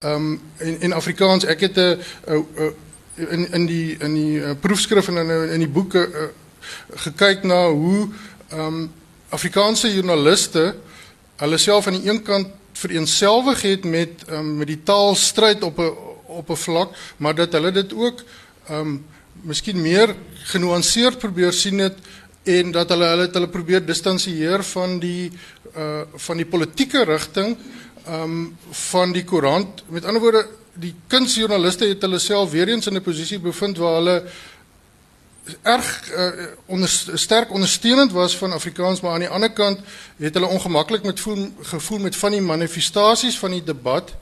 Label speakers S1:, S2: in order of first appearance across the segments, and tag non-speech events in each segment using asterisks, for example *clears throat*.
S1: Ehm um, in in Afrikaans ek het 'n in in die in die uh, proefskrif en in in die boeke uh, gekyk na hoe ehm um, Afrikaanse joernaliste hulle self aan die een kant vereenselwig het met um, met die taalstryd op 'n op 'n vlak, maar dat hulle dit ook ehm um, miskien meer genuanceerd probeer sien het en dat hulle hulle hulle probeer distansieer van die uh van die politieke rigting um, van die koerant. Met ander woorde, die kunsjoernaliste het hulle self weer eens in 'n posisie bevind waar hulle erg uh, onder, sterk ondersteunend was van Afrikaans, maar aan die ander kant het hulle ongemaklik met voel, gevoel met van die manifestasies van die debat.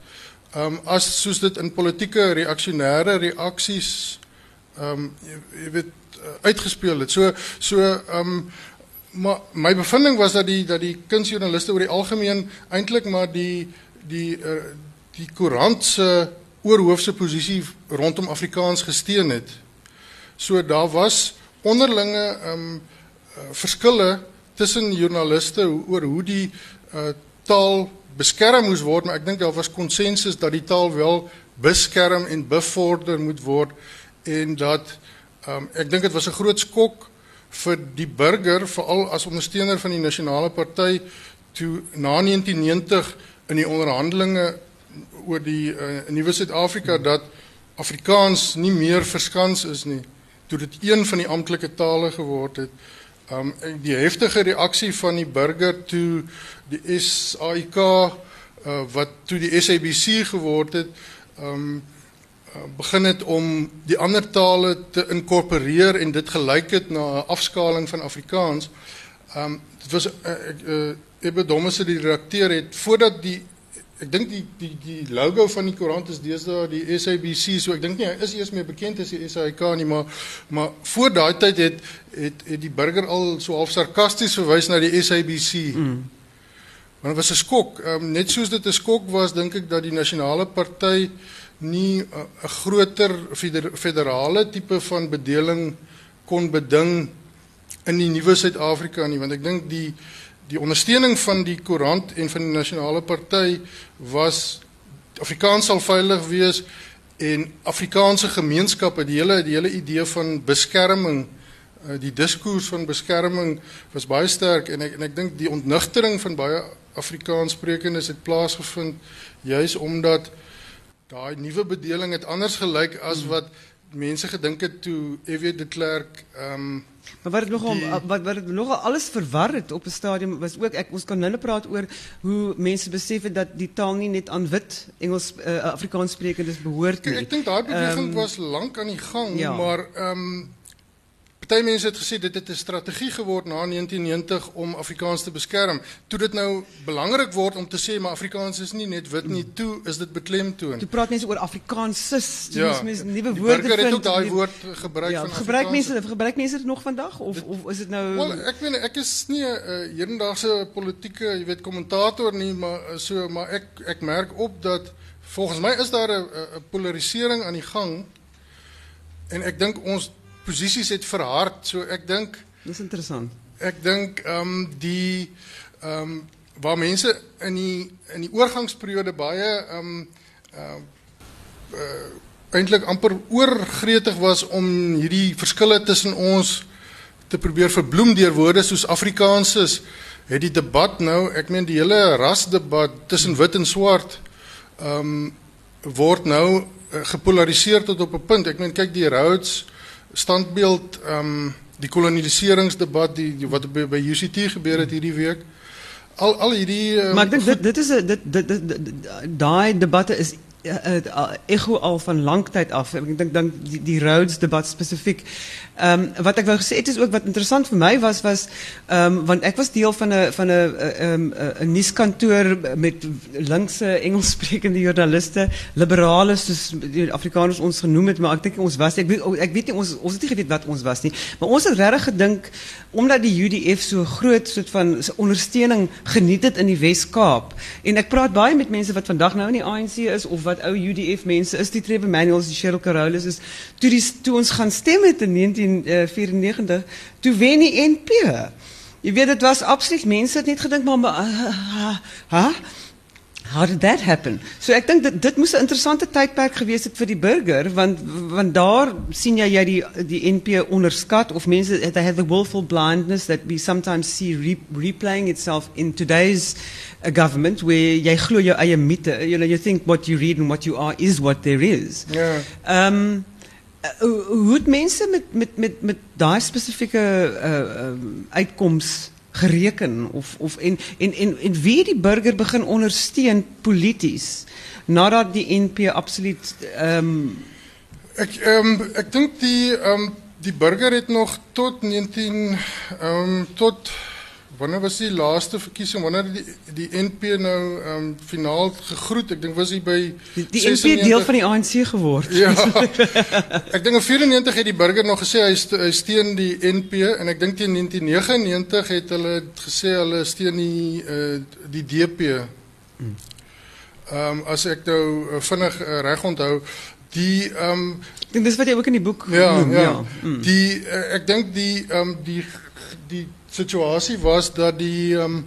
S1: Ehm um, as soos dit in politieke reaksionêre reaksies ehm um, jy, jy weet uh, uitgespeel het. So so ehm um, maar my bevinding was dat die dat die kunsjoernaliste oor die algemeen eintlik maar die die uh, die koerant se oorhoofse posisie rondom Afrikaans gesteun het. So daar was onderlinge ehm um, verskille tussen joernaliste oor hoe die uh, taal beskerm moes word, maar ek dink daar was konsensus dat die taal wel beskerm en bevorder moet word en dat ehm um, ek dink dit was 'n groot skok vir die burger veral as ondersteuner van die nasionale party toe na 1990 in die onderhandelinge oor die uh, nuwe Suid-Afrika dat Afrikaans nie meer verskans is nie toe dit een van die amptelike tale geword het. Um die heftige reaksie van die burger toe die SAIK uh, wat toe die SABC geword het, um begin het om die ander tale te inkorporeer en dit gelyk het na 'n afskaling van Afrikaans. Um dit was uh, ek uh, Ebbe Dommese die redakteur het voordat die ek dink die die die logo van die koerant is deesdae die SABC so ek dink nie hy is eers meer bekend as die SAIK nie maar maar voor daai tyd het het het die burger al so half sarkasties verwys na die SABC. Mm. Want dit was 'n skok. Um, net soos dit 'n skok was dink ek dat die nasionale party nie 'n uh, groter feder, federale tipe van bedeling kon beding in die nuwe Suid-Afrika nie want ek dink die die ondersteuning van die koerant en van die nasionale party was Afrikaans sal veilig wees en Afrikaanse gemeenskappe die hele die hele idee van beskerming eh, die diskurs van beskerming was baie sterk en ek en ek dink die ontnigtering van baie Afrikaanssprekendes het plaasgevind juis omdat daai nuwe bedeling het anders gelyk as wat mense gedink het toe de Klerk ehm um,
S2: Maar wat het nogal die, wat wat het nogal alles verwar het op 'n stadium was ook ek ons kan nou praat oor hoe mense besef het dat die taal nie net aan wit Engels uh, Afrikaans sprekendes behoort nie.
S1: Ek dink daai beweging um, was lank aan die gang, ja. maar ehm um, Party mense het gesê dit het 'n strategie geword na 1990 om Afrikaans te beskerm. Toe dit nou belangrik word om te sê maar Afrikaans is nie net wit nie, toe is dit beklemtoon.
S2: Toe praat mense oor Afrikaansis, toe ja, mense nuwe woorde vind.
S1: Het ook daai woord gebruik ja, van
S2: gebruik mense gebruik mense dit nog vandag of dit, of is dit nou
S1: Wel, ek weet ek is nie 'n uh, hedendaagse politieke, jy weet, kommentator nie, maar uh, so maar ek ek merk op dat volgens my is daar 'n polarisering aan die gang en ek dink ons posisies het verhard. So ek dink
S2: Dis interessant.
S1: Ek dink ehm um, die ehm um, waar mense in die in die oorgangsperiode baie ehm um, ehm uh, uh, eintlik amper oorgretig was om hierdie verskille tussen ons te probeer verbloem deur woorde soos Afrikaans is het die debat nou ek meen die hele rasdebat tussen wit en swart ehm um, word nou uh, gepolariseer tot op 'n punt ek meen kyk die Rhodes standbeeld ehm um, die koloniseringsdebat die, die wat by, by UCT gebeur het hierdie week. Al al hierdie
S2: um, Maar ek dink dit dit is 'n dit dit daai debatte is echo al van lank tyd af. Ek dink dan die, die Rhodes debat spesifiek. Ehm wat wou gesê het is ook wat interessant vir my was was ehm want ek was deel van 'n van 'n ehm 'n nuuskantoor met linkse Engelssprekende joernaliste, liberale die Afrikaners ons genoem het, maar ek dink ons was ek weet ek weet ons ons het nie geweet wat ons was nie, maar ons het regtig gedink omdat die UDF so groot soort van ondersteuning geniet het in die Wes-Kaap en ek praat baie met mense wat vandag nou in die ANC is of wat ou UDF mense is, die Trevor Manuels, die Cheryl Carolus is toe die toe ons gaan stem het in 19 1994 toe wen die NP. Jy weet dit was absoluut mense het net gedink maar ha How did that happen? So ek dink dit dit moes 'n interessante tydperk gewees het vir die burger want want daar sien jy jy die die NP onderskat of mense they have the willful blindness that we sometimes see re, replaying itself in today's uh, government where jy glo jou eie mite you know you think what you read and what you are is what there is.
S1: Ja.
S2: Ehm um, uh, hoe het mense met met met met daai spesifieke uh, um, uitkoms gereken of of en en en en wie die burger begin ondersteun polities nadat die NP absoluut ehm um,
S1: ek ehm um, ek dink die ehm um, die burger het nog tot 19 ehm um, tot wanneer was die laaste verkiesing? Wanneer die die NP nou ehm um, finaal gegroet? Ek dink was hy by
S2: die, die NP deel van die ANC geword.
S1: Ja. *laughs* Ek dink in 94 het die burger nog gesê hy, st hy steun die NP en ek dink teen 1999 het hulle gesê hulle steun die uh, die DP ehm um, as ek nou uh, vinnig uh, reg onthou die ehm um,
S2: ek dink dis wat jy ook in die boek
S1: ja,
S2: noem
S1: ja,
S2: ja. Mm.
S1: die uh, ek dink die ehm um, die die situasie was dat die um,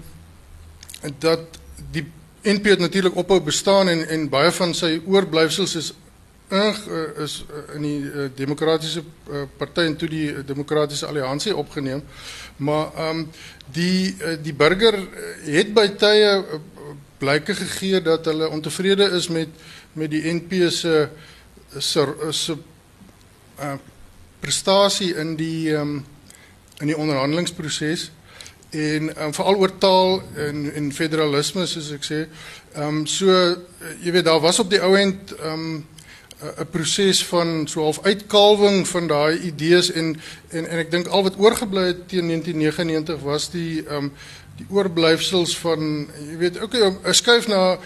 S1: dat die NP het natuurlik ophou bestaan en en baie van sy oorblyfsels is in, is in die uh, demokratiese party en toe die demokratiese alliansie opgeneem. Maar um, die die burger het by tye blyke gegee dat hulle ontevrede is met met die NP se se se uh, prestasie in die um, in die onderhandelingsproses en um, veral oor taal en en federalisme soos ek sê. Ehm um, so jy weet daar was op die ou end ehm um, 'n proses van so half uitkalwing van daai idees en en en ek dink al wat oorgebly het teen 1999 was die ehm um, die oorblyfsels van jy weet okay 'n skuif na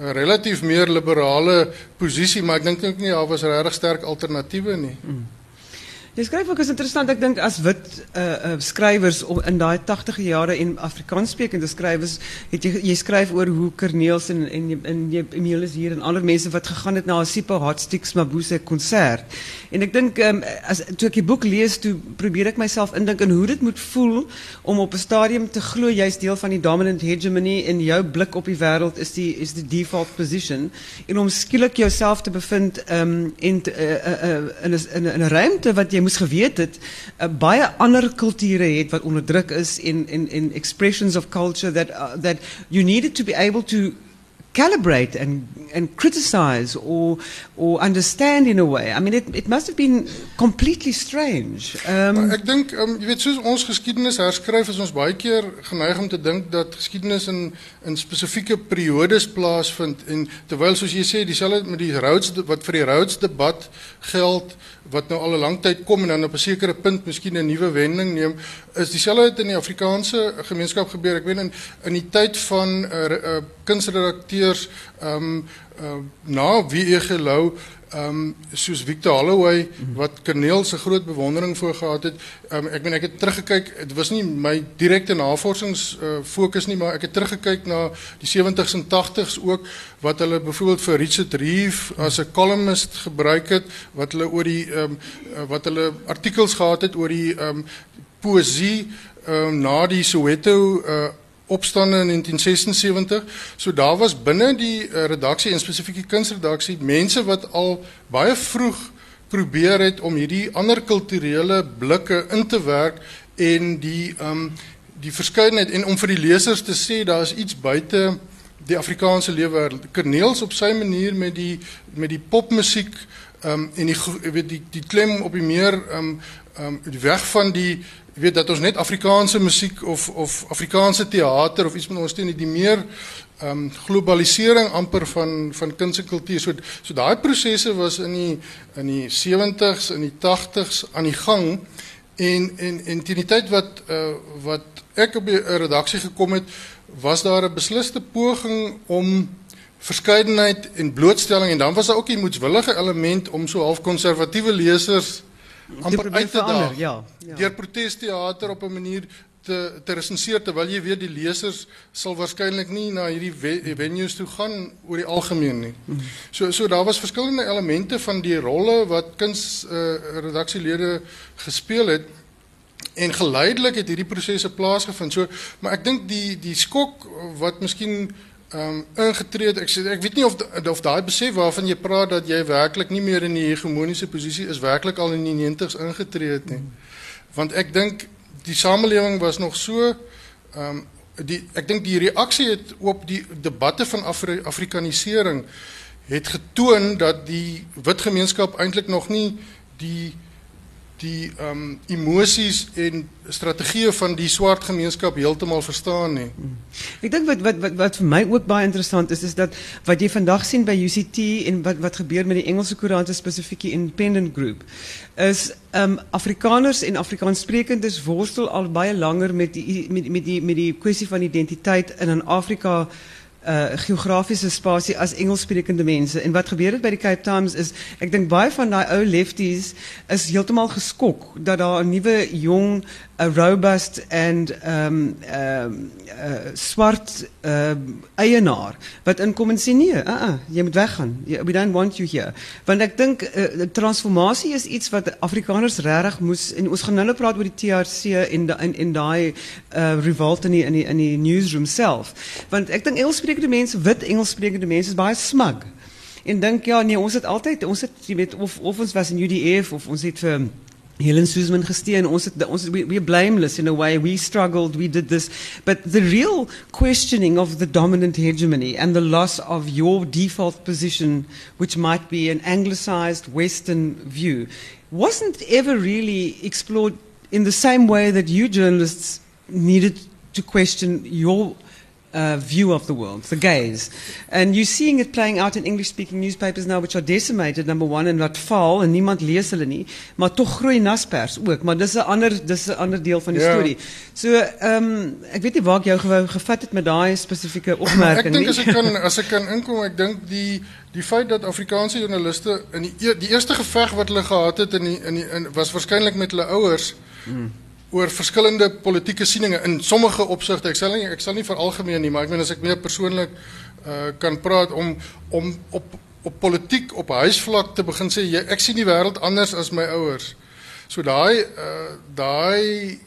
S1: 'n relatief meer liberale posisie maar ek dink ook nie daar was regtig sterk alternatiewe nie. Mm.
S2: Je schrijft ook is interessant, ik denk als wit eh, eh, schrijvers in de 80 jaren in Afrikaans sprekende schrijvers, je, schrijft over hoe Corneels en, en, en je hier en andere mensen wat gegaan het naar een super hartstiks Mabuse concert. En ik denk, ehm, als toen ik je boek lees, probeer ik mezelf in denken hoe het moet voelen om op een stadium te gloeien, jij is deel van die dominant hegemony en jouw blik op die wereld is die, is die default position. En om skielik jezelf te bevinden ehm, eh, in, in, in, een ruimte wat je moes geweet het uh, baie ander kulture het wat onderdruk is in in in expressions of culture that uh, that you needed to be able to calibrate and and criticize or or understand in a way. I mean it it must have been completely strange.
S1: Um ek dink um, jy weet soos ons geskiedenis herskryf is ons baie keer geneig om te dink dat geskiedenis in in spesifieke periodes plaasvind en terwyl soos jy sê dieselfde met die Rhodes wat vir die Rhodes debat geld wat nou al 'n lang tyd kom en dan op 'n sekere punt miskien 'n nuwe wending neem, is dieselfde in die Afrikaanse gemeenskap gebeur. Ek weet in in die tyd van uh, uh, kunsredakteurs ehm um, uh, na wie gelou ehm um, soos Victor Holloway wat Corneel se groot bewondering voor gehad het. Ehm um, ek meen ek het teruggekyk, dit was nie my direkte navorsings uh, fokus nie, maar ek het teruggekyk na die 70s en 80s ook wat hulle byvoorbeeld vir Richard Reeve as 'n columnist gebruik het, wat hulle oor die ehm um, wat hulle artikels gehad het oor die ehm um, poesie ehm um, na die Soweto uh, opstande in 1976. So daar was binne die uh, redaksie en spesifiek die kunsredaksie mense wat al baie vroeg probeer het om hierdie ander kulturele blikke in te werk en die um die verskeidenheid en om vir die lesers te sê daar is iets buite die Afrikaanse lewe. Corneels op sy manier met die met die popmusiek um en die weet die die klem op die meer um um die weg van die weet dat ons net Afrikaanse musiek of of Afrikaanse teater of iets met ons teen die meer ehm um, globalisering amper van van kuns en kultuur. So so daai prosesse was in die in die 70s en die 80s aan die gang en en en teen die tyd wat uh, wat ek op die redaksie gekom het, was daar 'n besliste poging om verskeidenheid en blootstelling en dan was daar ook 'n moetswillige element om so half konservatiewe lesers amper uit te daag.
S2: Ja, ja.
S1: Deur protesteater op 'n manier te te resenseer terwyl jy weet die lesers sal waarskynlik nie na hierdie venues toe gaan oor die algemeen nie. So so daar was verskillende elemente van die rolle wat kuns uh, redaksielede gespeel het en geleidelik het hierdie prosesse plaasgevind. So maar ek dink die die skok wat miskien ehm um, ingetree het. Ek sê ek weet nie of of daai besef waarvan jy praat dat jy werklik nie meer in die hegemoniese posisie is werklik al in die 90's ingetree het nie. Want ek dink die samelewing was nog so ehm um, die ek dink die reaksie het op die debatte van Afri Afrikanisering het getoon dat die wit gemeenskap eintlik nog nie die die ehm um, emosies en strategieë van die swart gemeenskap heeltemal verstaan nie.
S2: Ek dink wat wat wat wat vir my ook baie interessant is is dat wat jy vandag sien by UCT en wat wat gebeur met die Engelse koerante spesifiek die Independent Group is ehm um, Afrikaners en Afrikaanssprekendes worstel al baie langer met die met die met die kwessie van identiteit in 'n Afrika uh, geografische spatie als Engelssprekende mensen. En wat gebeurt bij de Cape Times is, ik denk bij van die oude lefties is helemaal geskok dat daar een nieuwe jong a robust and um um uh, uh, eienaar wat inkom en sê nee, uh -uh, jy moet weggaan. We don't want you here. Want ek dink uh, transformasie is iets wat Afrikaners regtig moes en ons gaan nou praat oor die TRC en in in daai uh, revolt in die, in die in die newsroom self. Want ek dink Engelssprekende mense, wit mense is baie smug. En dink ja, nee, ons het altyd ons het weet of of ons was in UDF of ons het vir Helen Suzman ons het ons we, we're blameless in a way we struggled we did this but the real questioning of the dominant hegemony and the loss of your default position which might be an anglicized western view wasn't ever really explored in the same way that you journalists needed to question your uh, view of the world, the gaze. And you're seeing it playing out in English speaking newspapers now, which are decimated, number one, and wat val, en niemand lees hulle nie, maar toch groei naspers ook. Maar dis 'n ander dis 'n ander deel van die ja. storie. So, ehm um, ek weet nie waar ek jou gewou gevat het met daai spesifieke *clears throat* opmerking
S1: nie. Ek dink as ek kan as ek kan inkom, ek dink die die feit dat Afrikaanse joernaliste in die e, die eerste geveg wat hulle gehad het in die, in die in was waarskynlik met hulle ouers. Hmm oor verskillende politieke sieninge in sommige opsigte. Ek sal nie ek sal nie vir algemeen nie, maar ek meen as ek meer persoonlik uh kan praat om om op op politiek op huisvlak te begin sê jy ek sien die wêreld anders as my ouers. So daai uh daai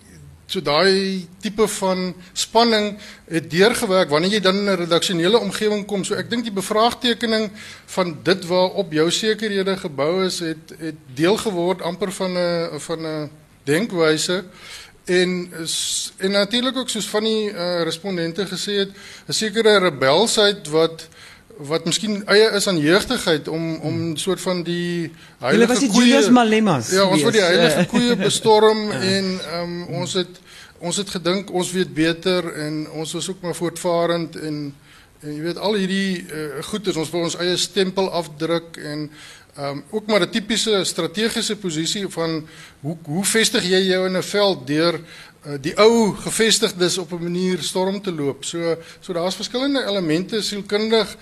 S1: so daai tipe van spanning het deurgewerk wanneer jy dan in 'n redaksionele omgewing kom. So ek dink die bevraagtekening van dit waarop jou sekerhede gebou is het het deel geword amper van 'n van 'n denkwyse en en natuurlik ook soos van die uh, respondente gesê het 'n sekere rebelsheid wat wat miskien eie is aan jeugtigheid om om 'n soort van die
S2: heilige koeie Malemas
S1: Ja, ons word die heilige *laughs* koeie bestorm en um, ons het ons het gedink ons weet beter en ons was ook maar voortvarend en en jy weet al hierdie uh, goeders ons wil ons eie stempel afdruk en Um, ook maar 'n tipiese strategiese posisie van hoe hoe vestig jy jou in 'n veld deur uh, die ou gevestigdes op 'n manier storm te loop. So so daar's verskillende elemente sielkundig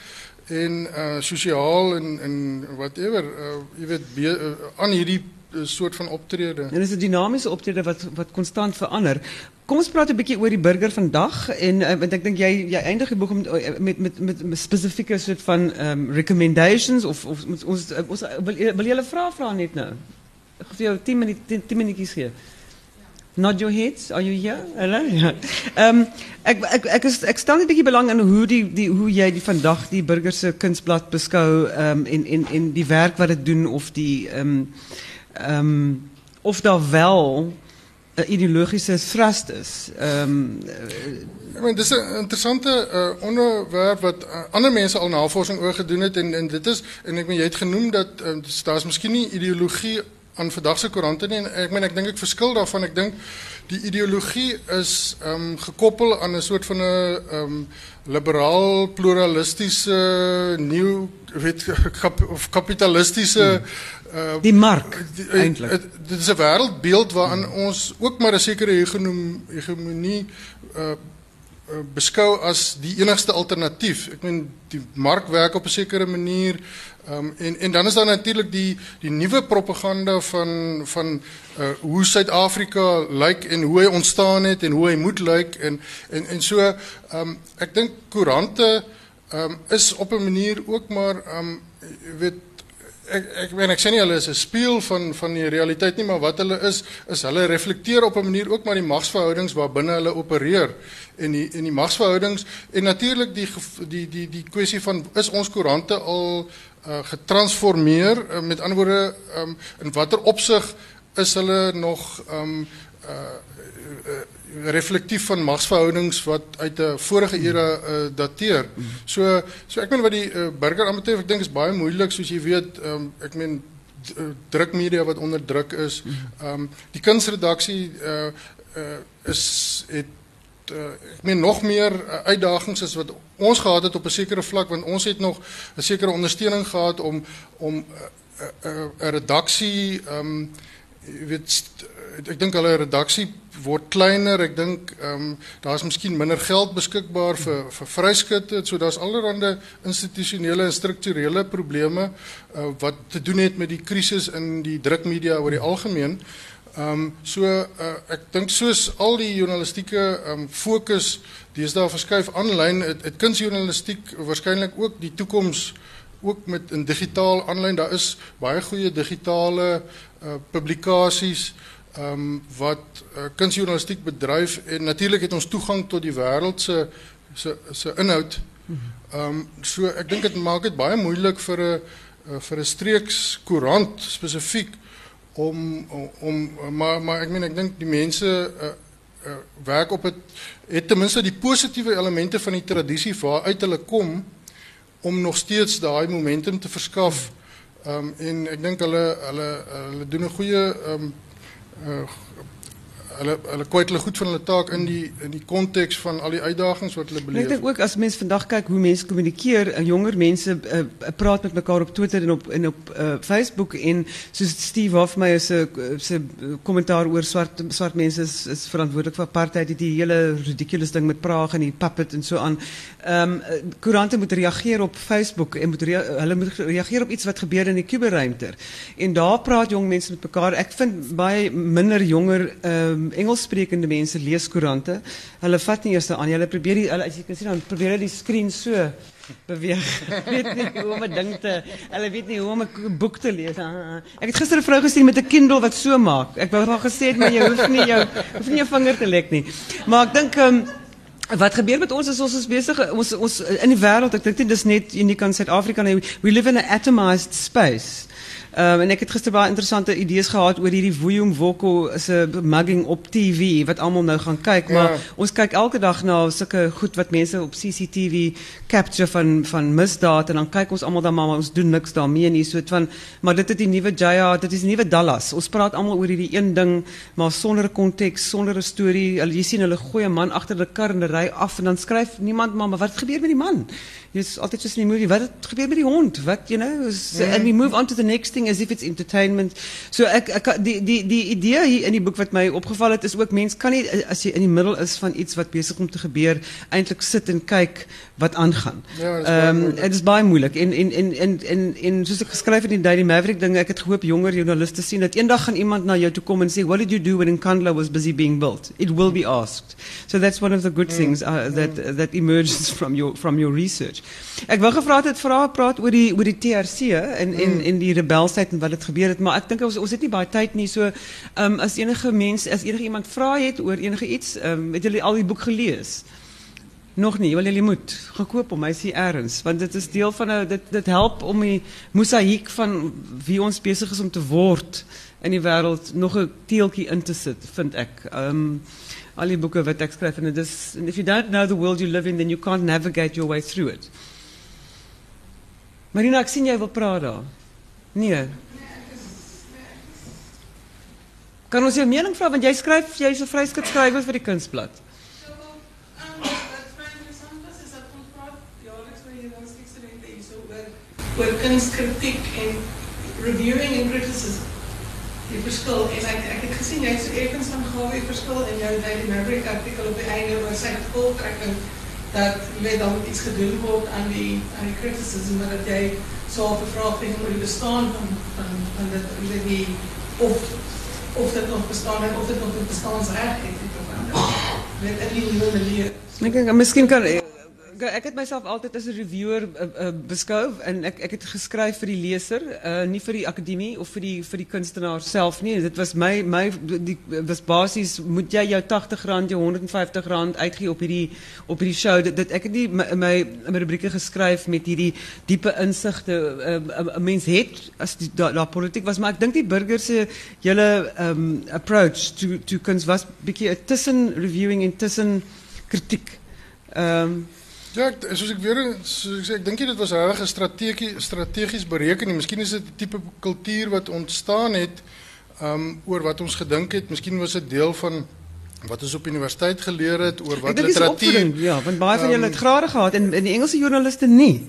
S1: en uh sosiaal en en whatever uh jy weet be, uh, aan hierdie soort van optrede.
S2: En is 'n dinamiese optrede wat wat konstant verander. Kom ons praat 'n bietjie oor die burger vandag en uh, want ek dink jy jy eindig boek eh, met met met, met soort van um, recommendations of of ons ons, wil wil julle vra vra net nou. Ek gee jou 10 minute 10 minuutjies gee. Nod your heads. Are you here? Hallo. *laughs* Ja. Ehm ek ek stel net 'n bietjie belang in hoe die die hoe jy die vandag die burger se kunsblad beskou ehm um, en en en die werk wat dit doen of die um, ehm um, of daar wel 'n ideologiese thrust is. Ehm um,
S1: ek meen dis 'n interessante uh, onderwerp wat uh, ander mense al navorsing oor gedoen het en dit is en jy het genoem dat uh, daar's miskien nie ideologie aan se koerante nie en ek meen ek dink ek verskil daarvan ek dink die ideologie is ehm um, gekoppel aan 'n soort van 'n ehm um, liberaal pluralistiese nuwe weet kap, of kapitalistiese hmm
S2: uh, die mark eintlik. Uh,
S1: dit is 'n wêreldbeeld waarin hmm. ons ook maar 'n sekere hegemonie uh, beskou as die enigste alternatief. Ek meen die mark werk op 'n sekere manier um, en en dan is daar natuurlik die die nuwe propaganda van van uh, hoe Suid-Afrika lyk en hoe hy ontstaan het en hoe hy moet lyk en en en so um, ek dink koerante um, is op 'n manier ook maar um, weet ek ek meen ek sê nie hulle is 'n spieël van van die realiteit nie, maar wat hulle is is hulle reflekteer op 'n manier ook maar die magsverhoudings waarbinne hulle opereer. En die en die magsverhoudings en natuurlik die die die die kwessie van is ons koerante al uh, getransformeer? Uh, met ander woorde um, in watter opsig is hulle nog um, uh, uh, reflektief van magsverhoudings wat uit 'n vorige era uh, dateer. So so ek meen wat die uh, burger aanbetref, ek dink is baie moeilik soos jy weet, um, ek meen drukmedia wat onder druk is. Um, die kunsredaksie uh, uh, is het uh, ek meen nog meer uh, uitdagings as wat ons gehad het op 'n sekere vlak want ons het nog 'n sekere ondersteuning gehad om om 'n uh, uh, uh, redaksie ehm um, weet ek dink hulle redaksie word kleiner. Ek dink ehm um, daar's miskien minder geld beskikbaar vir vir vryskutte. So daar's allerlei institusionele en strukturele probleme uh, wat te doen het met die krisis in die drukmedia oor die algemeen. Ehm um, so uh, ek dink soos al die journalistieke ehm um, fokus deesdae verskuif aanlyn, het, het kunsjournalistiek waarskynlik ook die toekoms ook met in digitaal aanlyn. Daar is baie goeie digitale uh, publikasies ehm um, wat uh, kunsjournalistiek bedryf en natuurlik het ons toegang tot die wêreld se se se inhoud. Ehm um, so ek dink dit maak dit baie moeilik vir 'n uh, vir 'n streeks koerant spesifiek om om maar maar ek meen ek dink die mense uh, uh, werk op dit het ten minste die positiewe elemente van die tradisie waaruit hulle kom om nog steeds daai momentum te verskaf. Ehm um, en ek dink hulle hulle hulle doen 'n goeie ehm um, 嗯 hulle hulle kwyt hulle goed van hulle taak in die in die konteks van al die uitdagings wat hulle beleef.
S2: Ek dink ook as mense vandag kyk hoe mense kommunikeer, uh, jonger mense uh, praat met mekaar op Twitter en op en op uh, Facebook en soos Steve Hofmeyer se se kommentaar oor swart swart mense is, is verantwoordelik vir apartheid, die, die hele ridiculous ding met Praag en die puppet en so aan. Ehm um, koerante moet reageer op Facebook en moet rea hulle moet reageer op iets wat gebeur in die kuberruimte. En daar praat jong mense met mekaar. Ek vind baie minder jonger um, Engelssprekende mense lees koerante. Hulle vat nie eers aan. Hulle probeer die hulle as jy kan sien dan probeer hulle die skerm so beweeg. *laughs* weet nie hoe om 'n ding te hulle weet nie hoe om 'n boek te lees. Ah, ah, ah. Ek het gister 'n vrou gesien met 'n Kindle wat so maak. Ek wou al gesê maar jy hoef nie jou hoef nie jou vinger te lek nie. Maar ek dink um, wat gebeur met ons is ons is besig ons ons in die wêreld ek dink dit is net uniek aan Suid-Afrika we live in an atomized space Um, en ek het gister baie interessante idees gehad oor hierdie Woeyong Wokko se mugging op TV wat almal nou gaan kyk, maar ja. ons kyk elke dag na sulke goed wat mense op CCTV capture van van misdaad en dan kyk ons almal dan maar ons doen niks daarmee nie, so van maar dit is die nuwe Jaya, dit is die nuwe Dallas. Ons praat almal oor hierdie een ding, maar sonder 'n konteks, sonder 'n storie. Jy sien hulle gooi 'n man agter 'n kar en ry af en dan skryf niemand maar, maar wat gebeur met die man? Jy's altyd soos in die movie, wat het gebeur met die hond? Wat, you know, is, and we move on to the next thing as if it's entertainment. So ek ek die die die idee hier in die boek wat my opgeval het is ook mens kan nie as jy in die middel is van iets wat besig om te gebeur eintlik sit en kyk wat aangaan. Ja, ehm um, dit is baie moeilik en en en en en en soos ek geskryf het in die Daily Maverick ding, ek het gehoop jonger joernaliste sien dat eendag gaan iemand na jou toe kom en sê what did you do when Nkandla was busy being built? It will be asked. So that's one of the good mm. Things uh, that that emerges *laughs* from your from your research. Ek wou gevra het vra praat oor die oor die TRC en en mm. en die rebelsheid en wat dit gebeur het, maar ek dink ons ons het nie baie tyd nie. So ehm um, as enige mens, as enige iemand vra het oor enige iets, ehm um, het julle al die boek gelees? Nog niet, wel jullie moet gekoop om mij zie ergens, want dit is deel van een, dit dit help om die mosaïek van wie ons bezig is om te worden in die wereld nog een teeltjie in te zetten, vind ik. Um, al die boeken wat ik schrijf en het is, if you don't know the world you live in, then you can't navigate your way through it. Marina, ik zie jij wil praten. Nee. Kan ons jou mening vra want jy skryf jy's 'n vryskut vir die Kunsblad.
S3: oor kunstkritiek en reviewing en criticism. Die verskil en ek ek het gesien jy het so effens van gawe verskil in jou Daily Maverick artikel op die einde waar sy gevolgtrekking dat jy dan iets gedoen word aan die aan die criticism maar dat jy so 'n vraag het oor die bestaan van van van dit weet die of of dit nog bestaan en of dit nog 'n bestaansreg het. Weet in die nuwe manier.
S2: Ek dink miskien kan ik heb mezelf altijd als een reviewer eh, eh, uh, beschouwd. En ik heb geschreven voor die lezer, uh, eh, niet voor die academie of voor die, die kunstenaar zelf. Nee, dit was, my, was basis, moet jij jouw 80 rand, je 150 rand uitgeven op die, op die show. Dat, ik heb die, mijn rubrieken geschreven met die, die diepe inzichten. mensen een mens heeft, als die, politiek was. Maar ik denk die burgers, jullie um, ehm, approach to, to kunst was een beetje tussen reviewing en tussen kritiek. Um,
S1: Ja, ek, soos ek weer soos ek sê, ek dink dit was regtig 'n strategie strategies bereken. Miskien is dit 'n tipe kultuur wat ontstaan het um oor wat ons gedink het. Miskien was dit deel van wat ons op universiteit geleer het oor wat literatuur.
S2: Ja, want baie van julle het grade gehad en in die Engelse joernaliste nie.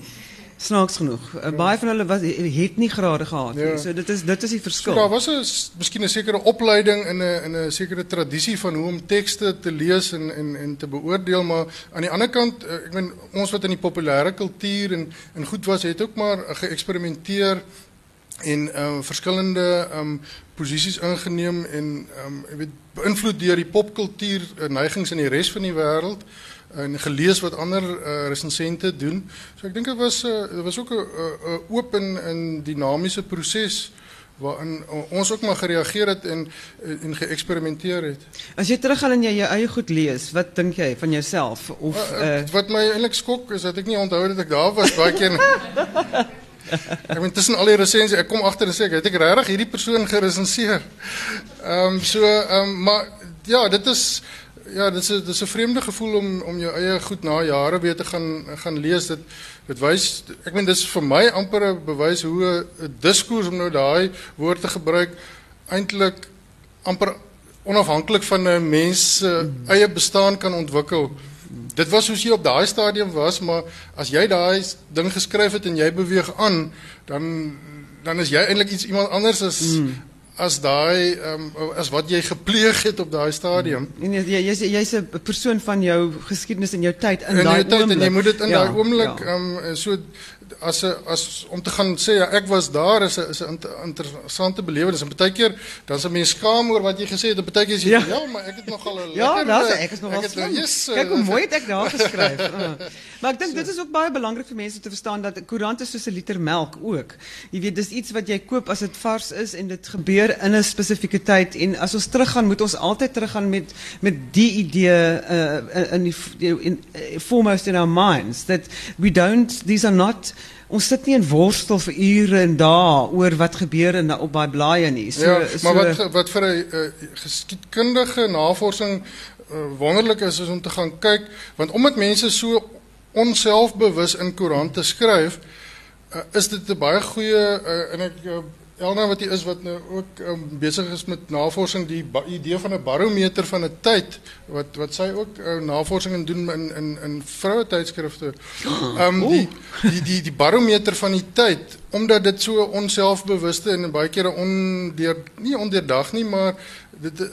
S2: Snaaks genoeg. Ja. Baie van hulle was het nie grade gehad nie. Ja. So dit is dit is die verskil.
S1: So daar was 'n miskien 'n sekere opleiding in 'n in 'n sekere tradisie van hoe om tekste te lees en en en te beoordeel, maar aan die ander kant, eh, ek meen ons wat in die populêre kultuur en en goed was, het ook maar geëksperimenteer en ehm um, verskillende ehm um, posisies ingeneem en ehm um, jy weet beïnvloed deur die popkultuur neigings in die res van die wêreld en gelees wat ander uh, resensente doen. So ek dink dit was 'n uh, was ook 'n uh, oop en, en dinamiese proses waarin ons ook maar gereageer het en en geëksperimenteer het.
S2: As jy teruggaan en jy jou eie goed lees, wat dink jy van jouself of uh,
S1: uh, wat my eintlik skok is dat ek nie onthou dat ek daar was baie keer *laughs* Ek weet tussen al die resensies, ek kom agter en sê ek het ek regtig hierdie persoon geresenseer. Ehm um, so ehm um, maar ja, dit is ja, dit is dit is 'n vreemde gevoel om om jou eie goed na jare weer te gaan gaan lees. Dit dit wys ek meen dis vir my amper 'n bewys hoe 'n diskurs om nou daai woord te gebruik eintlik amper onafhanklik van 'n mens se eie bestaan kan ontwikkel. Dit was soos jy op daai stadium was, maar as jy daai ding geskryf het en jy beweeg aan, dan dan is jy eintlik iets iemand anders as mm as daai um, as wat jy gepleeg het op daai stadium.
S2: Nee, nee jy jy's jy's 'n persoon van jou geskiedenis en jou tyd in daai oomblik.
S1: En jy moet dit in ja, daai oomblik ja. um, so as 'n as om te gaan sê ja, ek was daar is 'n is 'n interessante belewenis. En baie keer dan se mense skaam oor wat jy gesê het. En baie keer sê jy ja. ja, maar ek het nogal 'n
S2: Ja, daar's ek is nogal slim. Yes, Kyk hoe mooi het ek daar geskryf. uh. *laughs* Maar ek dink so. dit is ook baie belangrik vir mense te verstaan dat 'n koerant is soos 'n liter melk ook. Jy weet dis iets wat jy koop as dit vars is en dit gebeur in 'n spesifieke tyd en as ons teruggaan moet ons altyd teruggaan met met die idee uh, in die in, in foremost in our minds that we don't these are not ons sit nie in worstel vir ure en dae oor wat gebeur in op daai blaaie nie.
S1: So, ja, maar so, wat wat vir 'n uh, geskiedkundige navorsing uh, wonderlik is is om te gaan kyk want omdat mense so onselfbewus in koerante skryf, uh, is dit 'n baie goeie uh, en ek uh, Elna wat jy is wat nou ook um, besig is met navorsing die idee van 'n barometer van 'n tyd wat wat sy ook uh, navorsing doen in in in vroue tydskrifte. Ehm *gasps* um, die, die die die barometer van die tyd omdat dit so onselfbewuste en baie kere ondeur nie onderdag nie maar dit eh,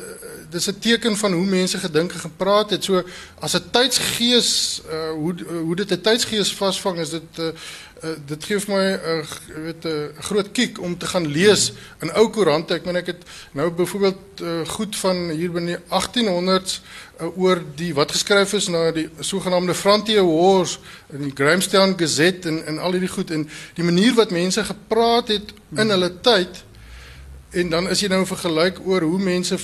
S1: dis 'n teken van hoe mense gedink en gepraat het. So as 'n tydsgees uh, hoe hoe dit 'n tydsgees vasvang is dit uh, uh, dit gee vir my 'n uh, weet 'n uh, groot kiek om te gaan lees in ou koerante. Ek meen ek het nou byvoorbeeld uh, goed van hier binne 1800s uh, oor die wat geskryf is na die sogenaamde Frontier Wars in die Grahamstown Gazette en en al hierdie goed en die manier wat mense gepraat het in hulle tyd en dan is jy nou vergelyk oor hoe mense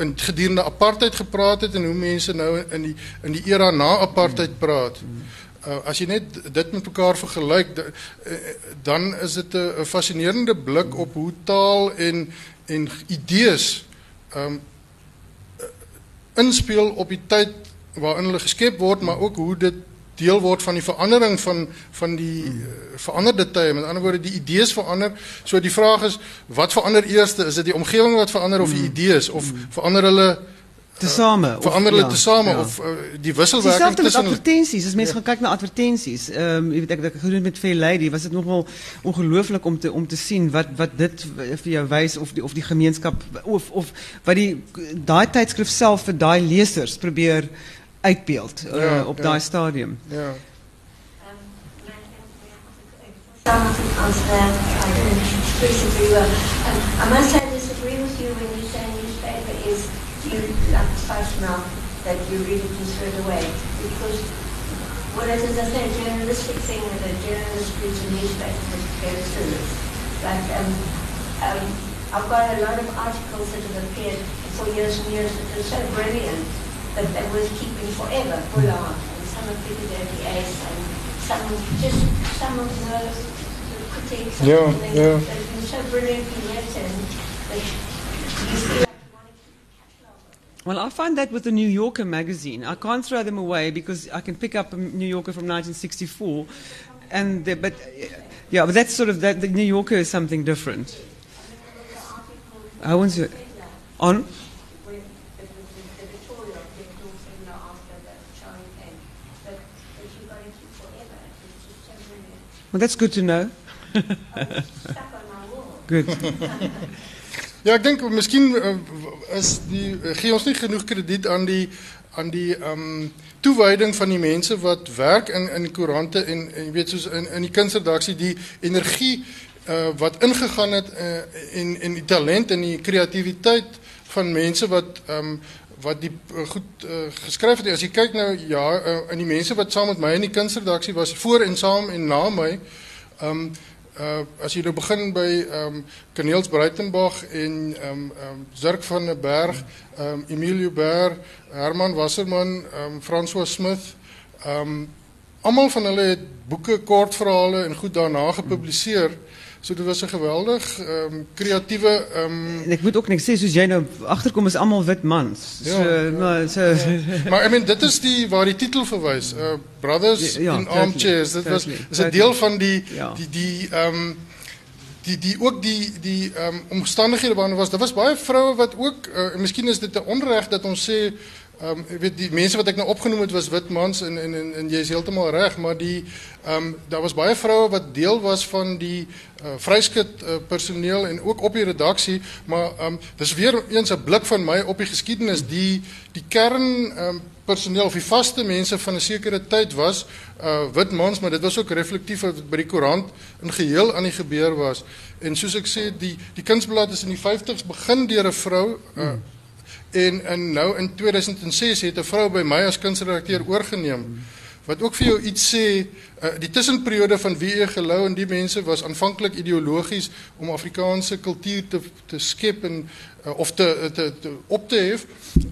S1: in gedurende apartheid gepraat het en hoe mense nou in die in die era na apartheid praat. Uh, as jy net dit met mekaar vergelyk uh, dan is dit 'n fascinerende blik op hoe taal en en idees um inspel op die tyd waarin hulle geskep word maar ook hoe dit deel word van die verandering van van die uh, veranderde tye. Met ander woorde, die idees verander. So die vraag is, wat verander eers? Is dit die omgewing wat verander of die mm. idees of mm. verander hulle
S2: tesame
S1: of verander hulle ja, tesame ja. of uh, die wisselwerking
S2: tussen advertensies as mense ja. gaan kyk na advertensies ehm um, jy weet ek ek gedoen met Fair Lady was dit nogal ongelooflik om te om te sien wat wat dit vir jou wys of die of die gemeenskap of of wat die daai tydskrif self vir daai lesers probeer uitbeeld uh, ja, op ja. daai stadium. Ja.
S4: I must say I disagree with you when you say newspaper is you not that you read it and throw it away because Well, it is a very journalistic thing that a journalist reads a newspaper and goes through it. But um, um, I've got a lot of articles that have appeared for years and years that are so brilliant that they're worth keeping forever, full on. And some of Piccadilly Ace and some just some of the, the critiques
S1: Yeah,
S4: things
S1: yeah.
S4: that have been so brilliantly written that you feel like you want to keep a catalogue of them.
S2: Well, I find that with the New Yorker magazine. I can't throw them away because I can pick up a New Yorker from 1964, and the, but uh, yeah, but that's sort of that. The New Yorker is something different. I want to on. Well, that's good to know. Good. *laughs*
S1: Ja, ek dink miskien uh, is die uh, ons nie genoeg krediet aan die aan die um, toewyding van die mense wat werk in in koerante en, en weet soos in in die kunsredaksie die energie uh, wat ingegaan het en en die talent en die kreatiwiteit van mense wat um, wat die uh, goed uh, geskryf het. As jy kyk nou ja, uh, in die mense wat saam met my in die kunsredaksie was voor en saam en na my ehm um, uh as jy nou begin by ehm um, Kaneels Breitenberg en ehm Zirk van der Berg, ehm Emilio Ber, Herman Wasserman, ehm François Smith, ehm almal van hulle het boeke, kortverhale en goed daarna gepubliseer. So dit was 'n geweldig ehm um, kreatiewe ehm
S2: En ek moet ook niks sê soos jy nou agterkom is almal wit mans.
S1: Ja,
S2: so,
S1: ja.
S2: maar so *laughs*
S1: Maar I mean dit is die waar die titel verwys. Uh Brothers
S2: Ja, ja,
S1: in Armchairs. Dit was is 'n deel van die
S2: Ja.
S1: die die ehm um, die die ook die die ehm um, omstandighede was. Daar was baie vroue wat ook uh, en miskien is dit 'n onreg dat ons sê ehm um, weet die mense wat ek nou opgenoem het was wit mans en en en, en jy is heeltemal reg, maar die ehm um, daar was baie vroue wat deel was van die uh, vryskut uh, personeel en ook op die redaksie, maar ehm um, dis weer eens 'n blik van my op die geskiedenis. Die die kern ehm um, personeel of die vaste mense van 'n sekere tyd was uh wit mans maar dit was ook reflektief wat by die koerant in geheel aan die gebeur was. En soos ek sê die die kunsblad is in die 50s begin deur 'n vrou uh en en nou in 2006 het 'n vrou by my as kunsredakteur oorgeneem wat ook vir jou iets sê uh, die tussenperiode van wie e gelou en die mense was aanvanklik ideologies om Afrikaanse kultuur te te skep en uh, of te, te te op te hef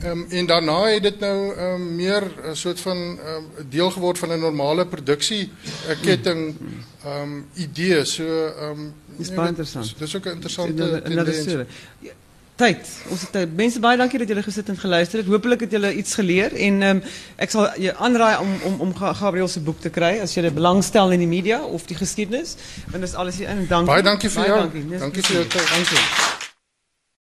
S1: um, en daarna het dit nou um, meer 'n soort van um, deel geword van 'n normale produksie uh, ketting um, idee so um,
S2: Dis baie interessant.
S1: dis ook 'n interessante.
S2: Ja, Tyd. Ons het tyd. Mense baie dankie dat julle gesit en geluister het. Hoopelik het julle iets geleer en ehm ek sal jou aanraai om om om Ga- Gabriel se boek te kry as jy belangstel in die media of die geskiedenis. Want dis alles hier in. Dankie.
S1: Baie dankie vir jou.
S2: Dankie,
S1: Dankie vir jou tyd.
S2: Dankie.